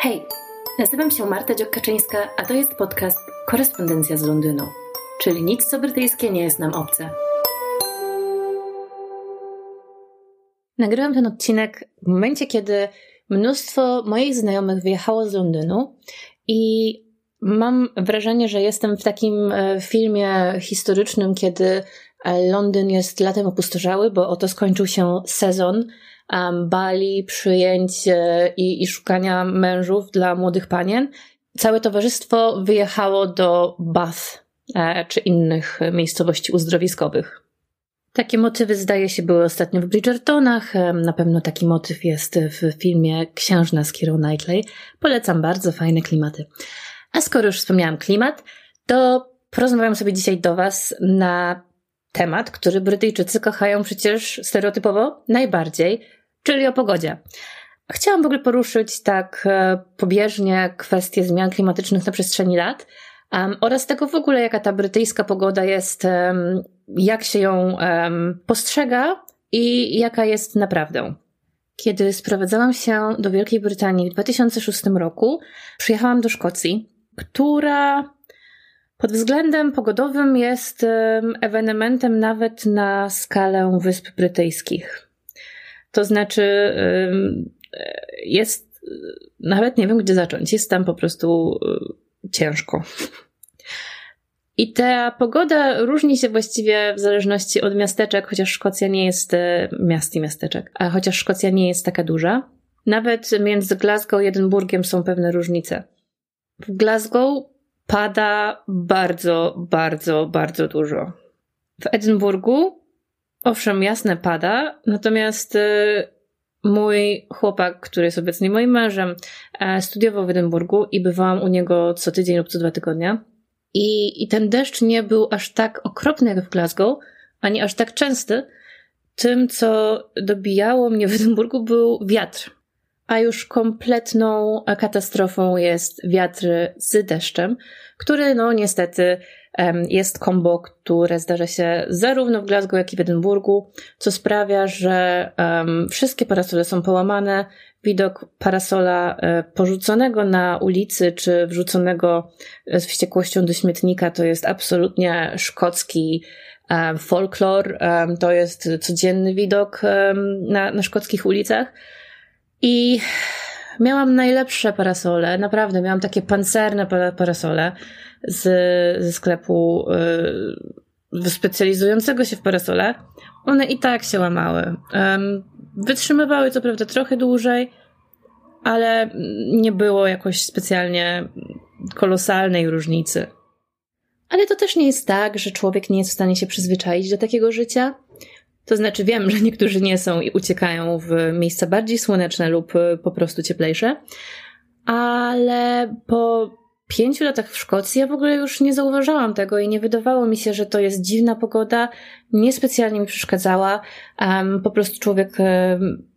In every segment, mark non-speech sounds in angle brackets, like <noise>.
Hej, nazywam się Marta Dziokaczyńska, a to jest podcast Korespondencja z Londynu, czyli nic co brytyjskie nie jest nam obce. Nagrywam ten odcinek w momencie, kiedy mnóstwo moich znajomych wyjechało z Londynu i mam wrażenie, że jestem w takim e, filmie historycznym, kiedy e, Londyn jest latem opustoszały, bo oto skończył się sezon bali, przyjęć e, i, i szukania mężów dla młodych panien. Całe towarzystwo wyjechało do Bath e, czy innych miejscowości uzdrowiskowych. Takie motywy, zdaje się, były ostatnio w Bridgertonach. Na pewno taki motyw jest w filmie Księżna z Kierą Knightley. Polecam bardzo fajne klimaty. A skoro już wspomniałam klimat, to porozmawiam sobie dzisiaj do Was na temat, który Brytyjczycy kochają przecież stereotypowo najbardziej, czyli o pogodzie. Chciałam w ogóle poruszyć tak e, pobieżnie kwestie zmian klimatycznych na przestrzeni lat um, oraz tego w ogóle, jaka ta brytyjska pogoda jest, um, jak się ją um, postrzega i jaka jest naprawdę. Kiedy sprowadzałam się do Wielkiej Brytanii w 2006 roku, przyjechałam do Szkocji, która pod względem pogodowym jest ewenementem nawet na skalę Wysp Brytyjskich. To znaczy, jest, nawet nie wiem, gdzie zacząć. Jest tam po prostu y, ciężko. I ta pogoda różni się właściwie w zależności od miasteczek, chociaż Szkocja nie jest y, miast i miasteczek, a chociaż Szkocja nie jest taka duża. Nawet między Glasgow i Edynburgiem są pewne różnice. W Glasgow pada bardzo, bardzo, bardzo dużo. W Edynburgu Owszem, jasne pada, natomiast y, mój chłopak, który jest obecnie moim mężem, e, studiował w Edynburgu i bywałam u niego co tydzień lub co dwa tygodnie. I, I ten deszcz nie był aż tak okropny jak w Glasgow, ani aż tak częsty. Tym, co dobijało mnie w Edynburgu, był wiatr. A już kompletną katastrofą jest wiatr z deszczem, który, no niestety, jest kombo, które zdarza się zarówno w Glasgow, jak i w Edynburgu, co sprawia, że wszystkie parasole są połamane. Widok parasola e, porzuconego na ulicy, czy wrzuconego z wściekłością do śmietnika, to jest absolutnie szkocki um, folklor. To jest codzienny widok na, na szkockich ulicach. I miałam najlepsze parasole, naprawdę, miałam takie pancerne parasole z, ze sklepu y, specjalizującego się w parasole, one i tak się łamały. Um, wytrzymywały co prawda trochę dłużej, ale nie było jakoś specjalnie kolosalnej różnicy. Ale to też nie jest tak, że człowiek nie jest w stanie się przyzwyczaić do takiego życia. To znaczy, wiem, że niektórzy nie są i uciekają w miejsca bardziej słoneczne lub po prostu cieplejsze, ale po pięciu latach w Szkocji ja w ogóle już nie zauważałam tego i nie wydawało mi się, że to jest dziwna pogoda. Niespecjalnie mi przeszkadzała. Um, po prostu człowiek um,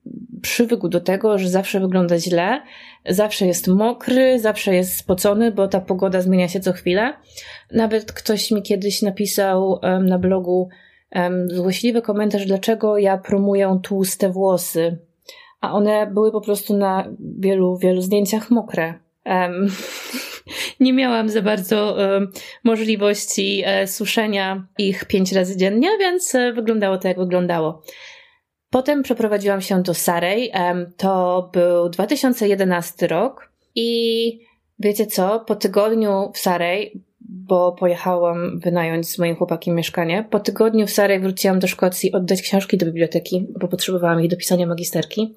przywykł do tego, że zawsze wygląda źle, zawsze jest mokry, zawsze jest spocony, bo ta pogoda zmienia się co chwilę. Nawet ktoś mi kiedyś napisał um, na blogu złośliwy komentarz, dlaczego ja promuję tłuste włosy. A one były po prostu na wielu, wielu zdjęciach mokre. Um, <laughs> nie miałam za bardzo um, możliwości um, suszenia ich pięć razy dziennie, więc um, wyglądało to, jak wyglądało. Potem przeprowadziłam się do Sarej. To był 2011 rok i wiecie co? Po tygodniu w Sarej, bo pojechałam wynająć z moim chłopakiem mieszkanie, po tygodniu w Sarej wróciłam do Szkocji oddać książki do biblioteki, bo potrzebowałam ich do pisania magisterki.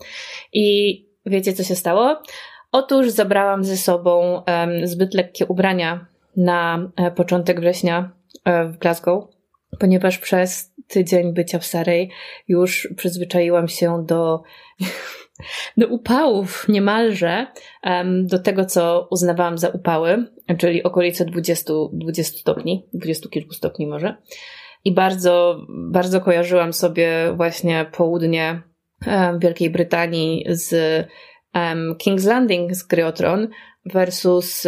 I wiecie, co się stało? Otóż zabrałam ze sobą um, zbyt lekkie ubrania na e, początek września e, w Glasgow, ponieważ przez tydzień bycia w Sarej już przyzwyczaiłam się do, do upałów niemalże, do tego, co uznawałam za upały, czyli okolice 20, 20 stopni, 20 kilku stopni może. I bardzo, bardzo kojarzyłam sobie właśnie południe Wielkiej Brytanii z King's Landing z gry Tron versus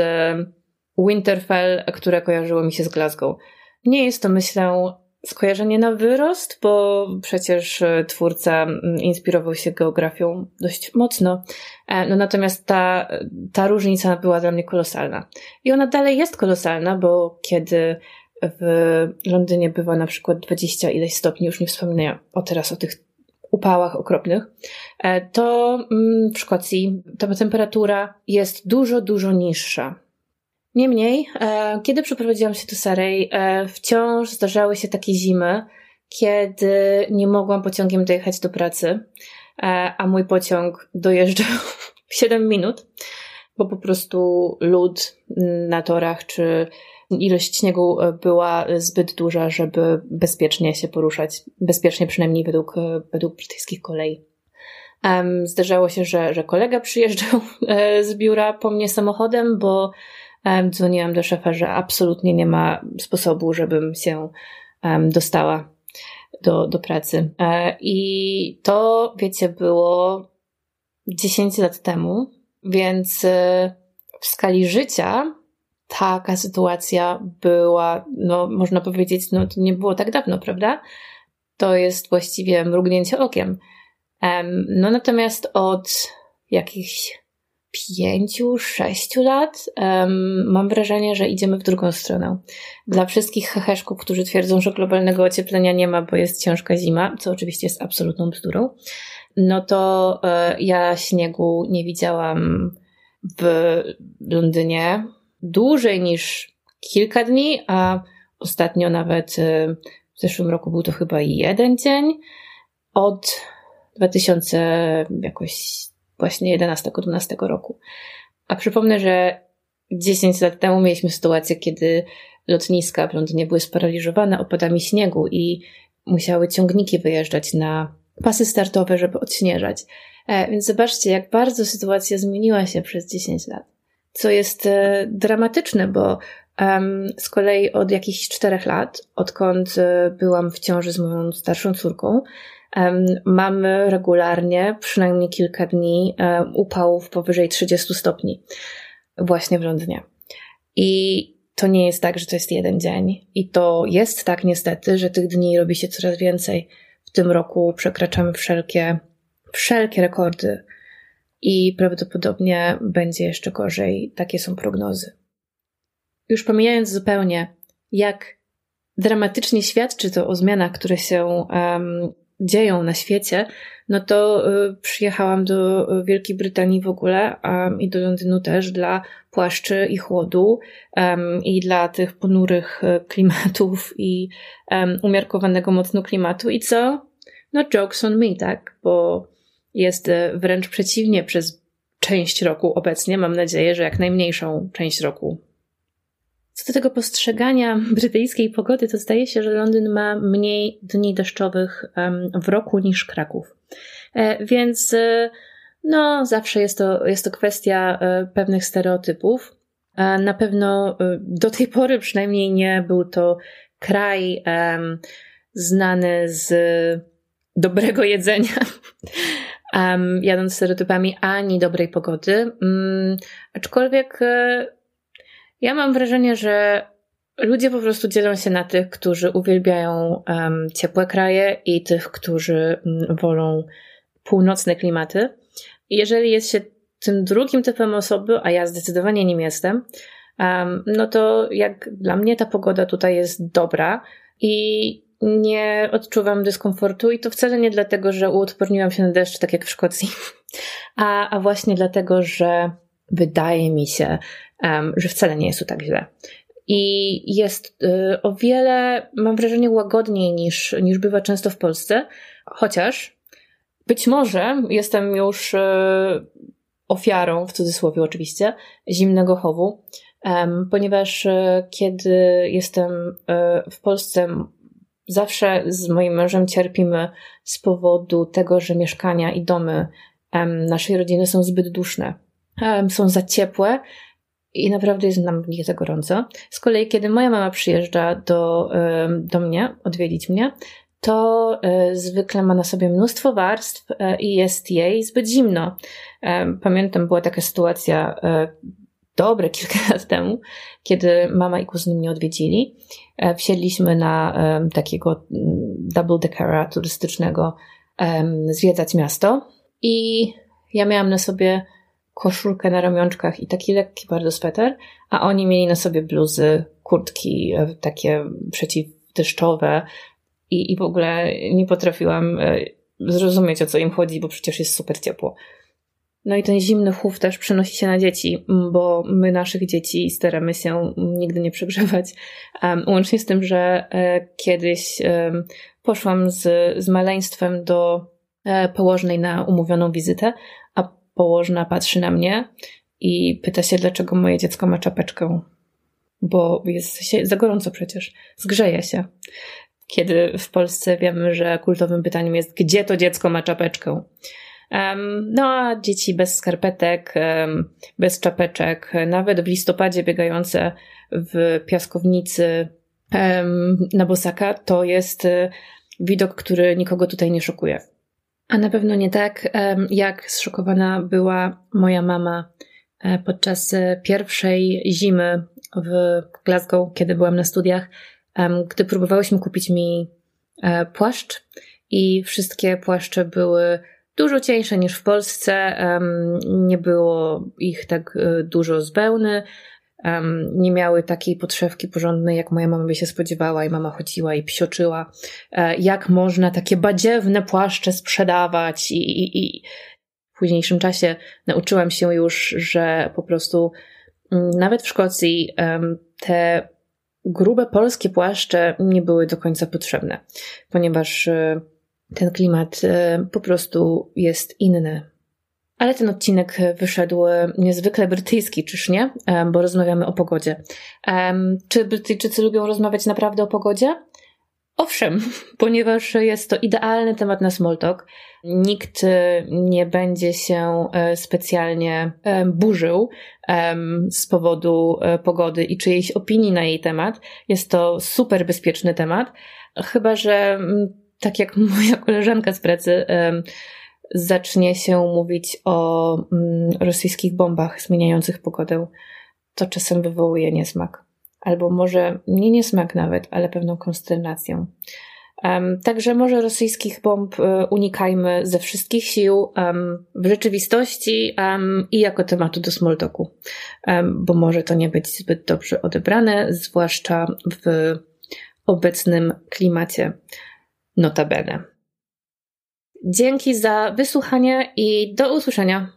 Winterfell, które kojarzyło mi się z Glasgow. Nie jest to, myślę, skojarzenie na wyrost, bo przecież e, twórca inspirował się geografią dość mocno. E, no natomiast ta, ta różnica była dla mnie kolosalna. I ona dalej jest kolosalna, bo kiedy w Londynie bywa na przykład 20 ileś stopni, już nie wspominam o teraz o tych upałach okropnych, e, to w Szkocji ta temperatura jest dużo, dużo niższa. Niemniej, e, kiedy przeprowadziłam się do Sarej, e, wciąż zdarzały się takie zimy, kiedy nie mogłam pociągiem dojechać do pracy, a mój pociąg dojeżdżał <laughs> 7 minut, bo po prostu lód na torach czy ilość śniegu e, była zbyt duża, żeby bezpiecznie się poruszać, bezpiecznie przynajmniej według, e, według brytyjskich kolei. Zdarzało się, że, że kolega przyjeżdżał e, z biura po mnie samochodem, bo dzwoniłam do szefa, że absolutnie nie ma sposobu, żebym się dostała do, do pracy. E, I to, wiecie, było 10 lat temu, więc e, w skali życia taka sytuacja była, no można powiedzieć, no to nie było tak dawno, prawda? To jest właściwie mrugnięcie okiem. No natomiast od jakichś pięciu, sześciu lat um, mam wrażenie, że idziemy w drugą stronę. Dla wszystkich heheszków, którzy twierdzą, że globalnego ocieplenia nie ma, bo jest ciężka zima, co oczywiście jest absolutną bzdurą, no to e, ja śniegu nie widziałam w Londynie dłużej niż kilka dni, a ostatnio nawet y, w zeszłym roku był to chyba jeden dzień od 2000 jakoś właśnie 11-12 roku. A przypomnę, że 10 lat temu mieliśmy sytuację, kiedy lotniska w Londynie były sparaliżowane opadami śniegu i musiały ciągniki wyjeżdżać na pasy startowe, żeby odśnieżać. E, więc zobaczcie, jak bardzo sytuacja zmieniła się przez 10 lat co jest e, dramatyczne, bo z kolei od jakichś czterech lat, odkąd e, byłam w ciąży z moją starszą córką, mamy regularnie przynajmniej kilka dni upałów powyżej 30 stopni właśnie w Londynie. I to nie jest tak, że to jest jeden dzień. I to jest tak niestety, że tych dni robi się coraz więcej. W tym roku przekraczamy wszelkie, wszelkie rekordy i prawdopodobnie będzie jeszcze gorzej. Takie są prognozy. Już pomijając zupełnie, jak dramatycznie świadczy to o zmianach, które się um, dzieją na świecie, no to y, przyjechałam do Wielkiej Brytanii w ogóle um, i do Londynu też dla płaszczy i chłodu um, i dla tych ponurych e, <laughs> klimatów i umiarkowanego mocno klimatu. I co? No jokes on me, tak? Bo jest wręcz przeciwnie przez część roku obecnie. Mam nadzieję, że jak najmniejszą część roku. Co do tego postrzegania brytyjskiej pogody, to zdaje się, że Londyn ma mniej dni deszczowych w roku niż Kraków. E, więc e, no, zawsze jest to, jest to kwestia pewnych stereotypów. Na pewno do tej pory przynajmniej nie był to kraj znany z dobrego jedzenia <laughs> um, jadąc stereotypami ani dobrej pogody. Um, aczkolwiek e, ja mam wrażenie, że ludzie po prostu dzielą się na tych, którzy uwielbiają um, ciepłe kraje i tych, którzy um, wolą północne klimaty. Jeżeli jest się tym drugim typem osoby, a ja zdecydowanie nim jestem, um, no to jak dla mnie ta pogoda tutaj jest dobra i nie odczuwam dyskomfortu i to wcale nie dlatego, że uodporniłam się na deszcz, tak jak w Szkocji, <laughs> a, a właśnie dlatego, że wydaje mi się, że wcale nie jest tu tak źle. I jest y, o wiele, mam wrażenie, łagodniej niż, niż bywa często w Polsce, chociaż być może jestem już y, ofiarą, w cudzysłowie oczywiście, zimnego chowu, ponieważ y, kiedy jestem w Polsce, Zawsze z moim mężem cierpimy z powodu tego, że mieszkania i domy naszej rodziny są zbyt duszne. Są za ciepłe i naprawdę jest nam nich za gorąco. Z kolei, kiedy moja mama przyjeżdża do, do mnie, odwiedzić mnie, to e, zwykle ma na sobie mnóstwo warstw e, i jest jej zbyt zimno. Pamiętam, była taka sytuacja dobre kilka <laughs> lat temu, kiedy mama i kuzyny mnie odwiedzili. E, wsiedliśmy na takiego mm, double deckera turystycznego zwiedzać miasto i ja miałam na sobie koszulkę na ramionczkach i taki lekki bardzo sweter, a oni mieli na sobie bluzy, kurtki e, takie przeciwdeszczowe i, i w ogóle nie potrafiłam e, zrozumieć o co im chodzi, bo przecież jest super ciepło. No i ten zimny chów też przenosi się na dzieci, bo my naszych dzieci staramy się nigdy nie przegrzewać. Um, łącznie z tym, że e, kiedyś e, poszłam z, z maleństwem do e, położnej na umówioną wizytę, a położna patrzy na mnie i pyta się, dlaczego moje dziecko ma czapeczkę. Bo jest za gorąco przecież. Zgrzeje się. Kiedy w Polsce wiemy, że kultowym pytaniem jest, gdzie to dziecko ma czapeczkę. No a dzieci bez skarpetek, bez czapeczek, nawet w listopadzie biegające w piaskownicy na bosaka, to jest e, widok, który nikogo tutaj nie szokuje. A na pewno nie tak, jak zszokowana była moja mama e, podczas e, pierwszej zimy w Glasgow, kiedy byłam na studiach, gdy próbowałyśmy kupić mi płaszcz i wszystkie płaszcze były dużo cieńsze niż w Polsce. Nie było ich tak e, dużo z wełny. Nie miały takiej podszewki porządnej, jak moja mama by się spodziewała, i mama chodziła i psioczyła. E, jak można takie badziewne płaszcze sprzedawać, i, i, i w późniejszym czasie nauczyłam się już, że po prostu mm, nawet w Szkocji te grube polskie płaszcze nie były do końca potrzebne, ponieważ e, ten klimat e, po prostu jest inny. Ale ten odcinek wyszedł niezwykle brytyjski, czyż nie? E, bo rozmawiamy o pogodzie. Czy Brytyjczycy lubią rozmawiać naprawdę o pogodzie? Owszem, <laughs> ponieważ jest to idealny temat na small talk. Nikt nie będzie się e, specjalnie burzył z powodu pogody i czyjejś opinii na jej temat. Jest to super bezpieczny temat, chyba że tak jak <laughs> moja koleżanka z pracy zacznie się mówić o mm, rosyjskich bombach zmieniających pogodę, to czasem wywołuje niesmak. Albo może nie niesmak nawet, ale pewną konsternację. Także może rosyjskich bomb e, unikajmy ze wszystkich sił w rzeczywistości i jako tematu do smoltoku, bo może to nie być zbyt dobrze odebrane, zwłaszcza w obecnym klimacie. Notabene. Dzięki za wysłuchanie i do usłyszenia.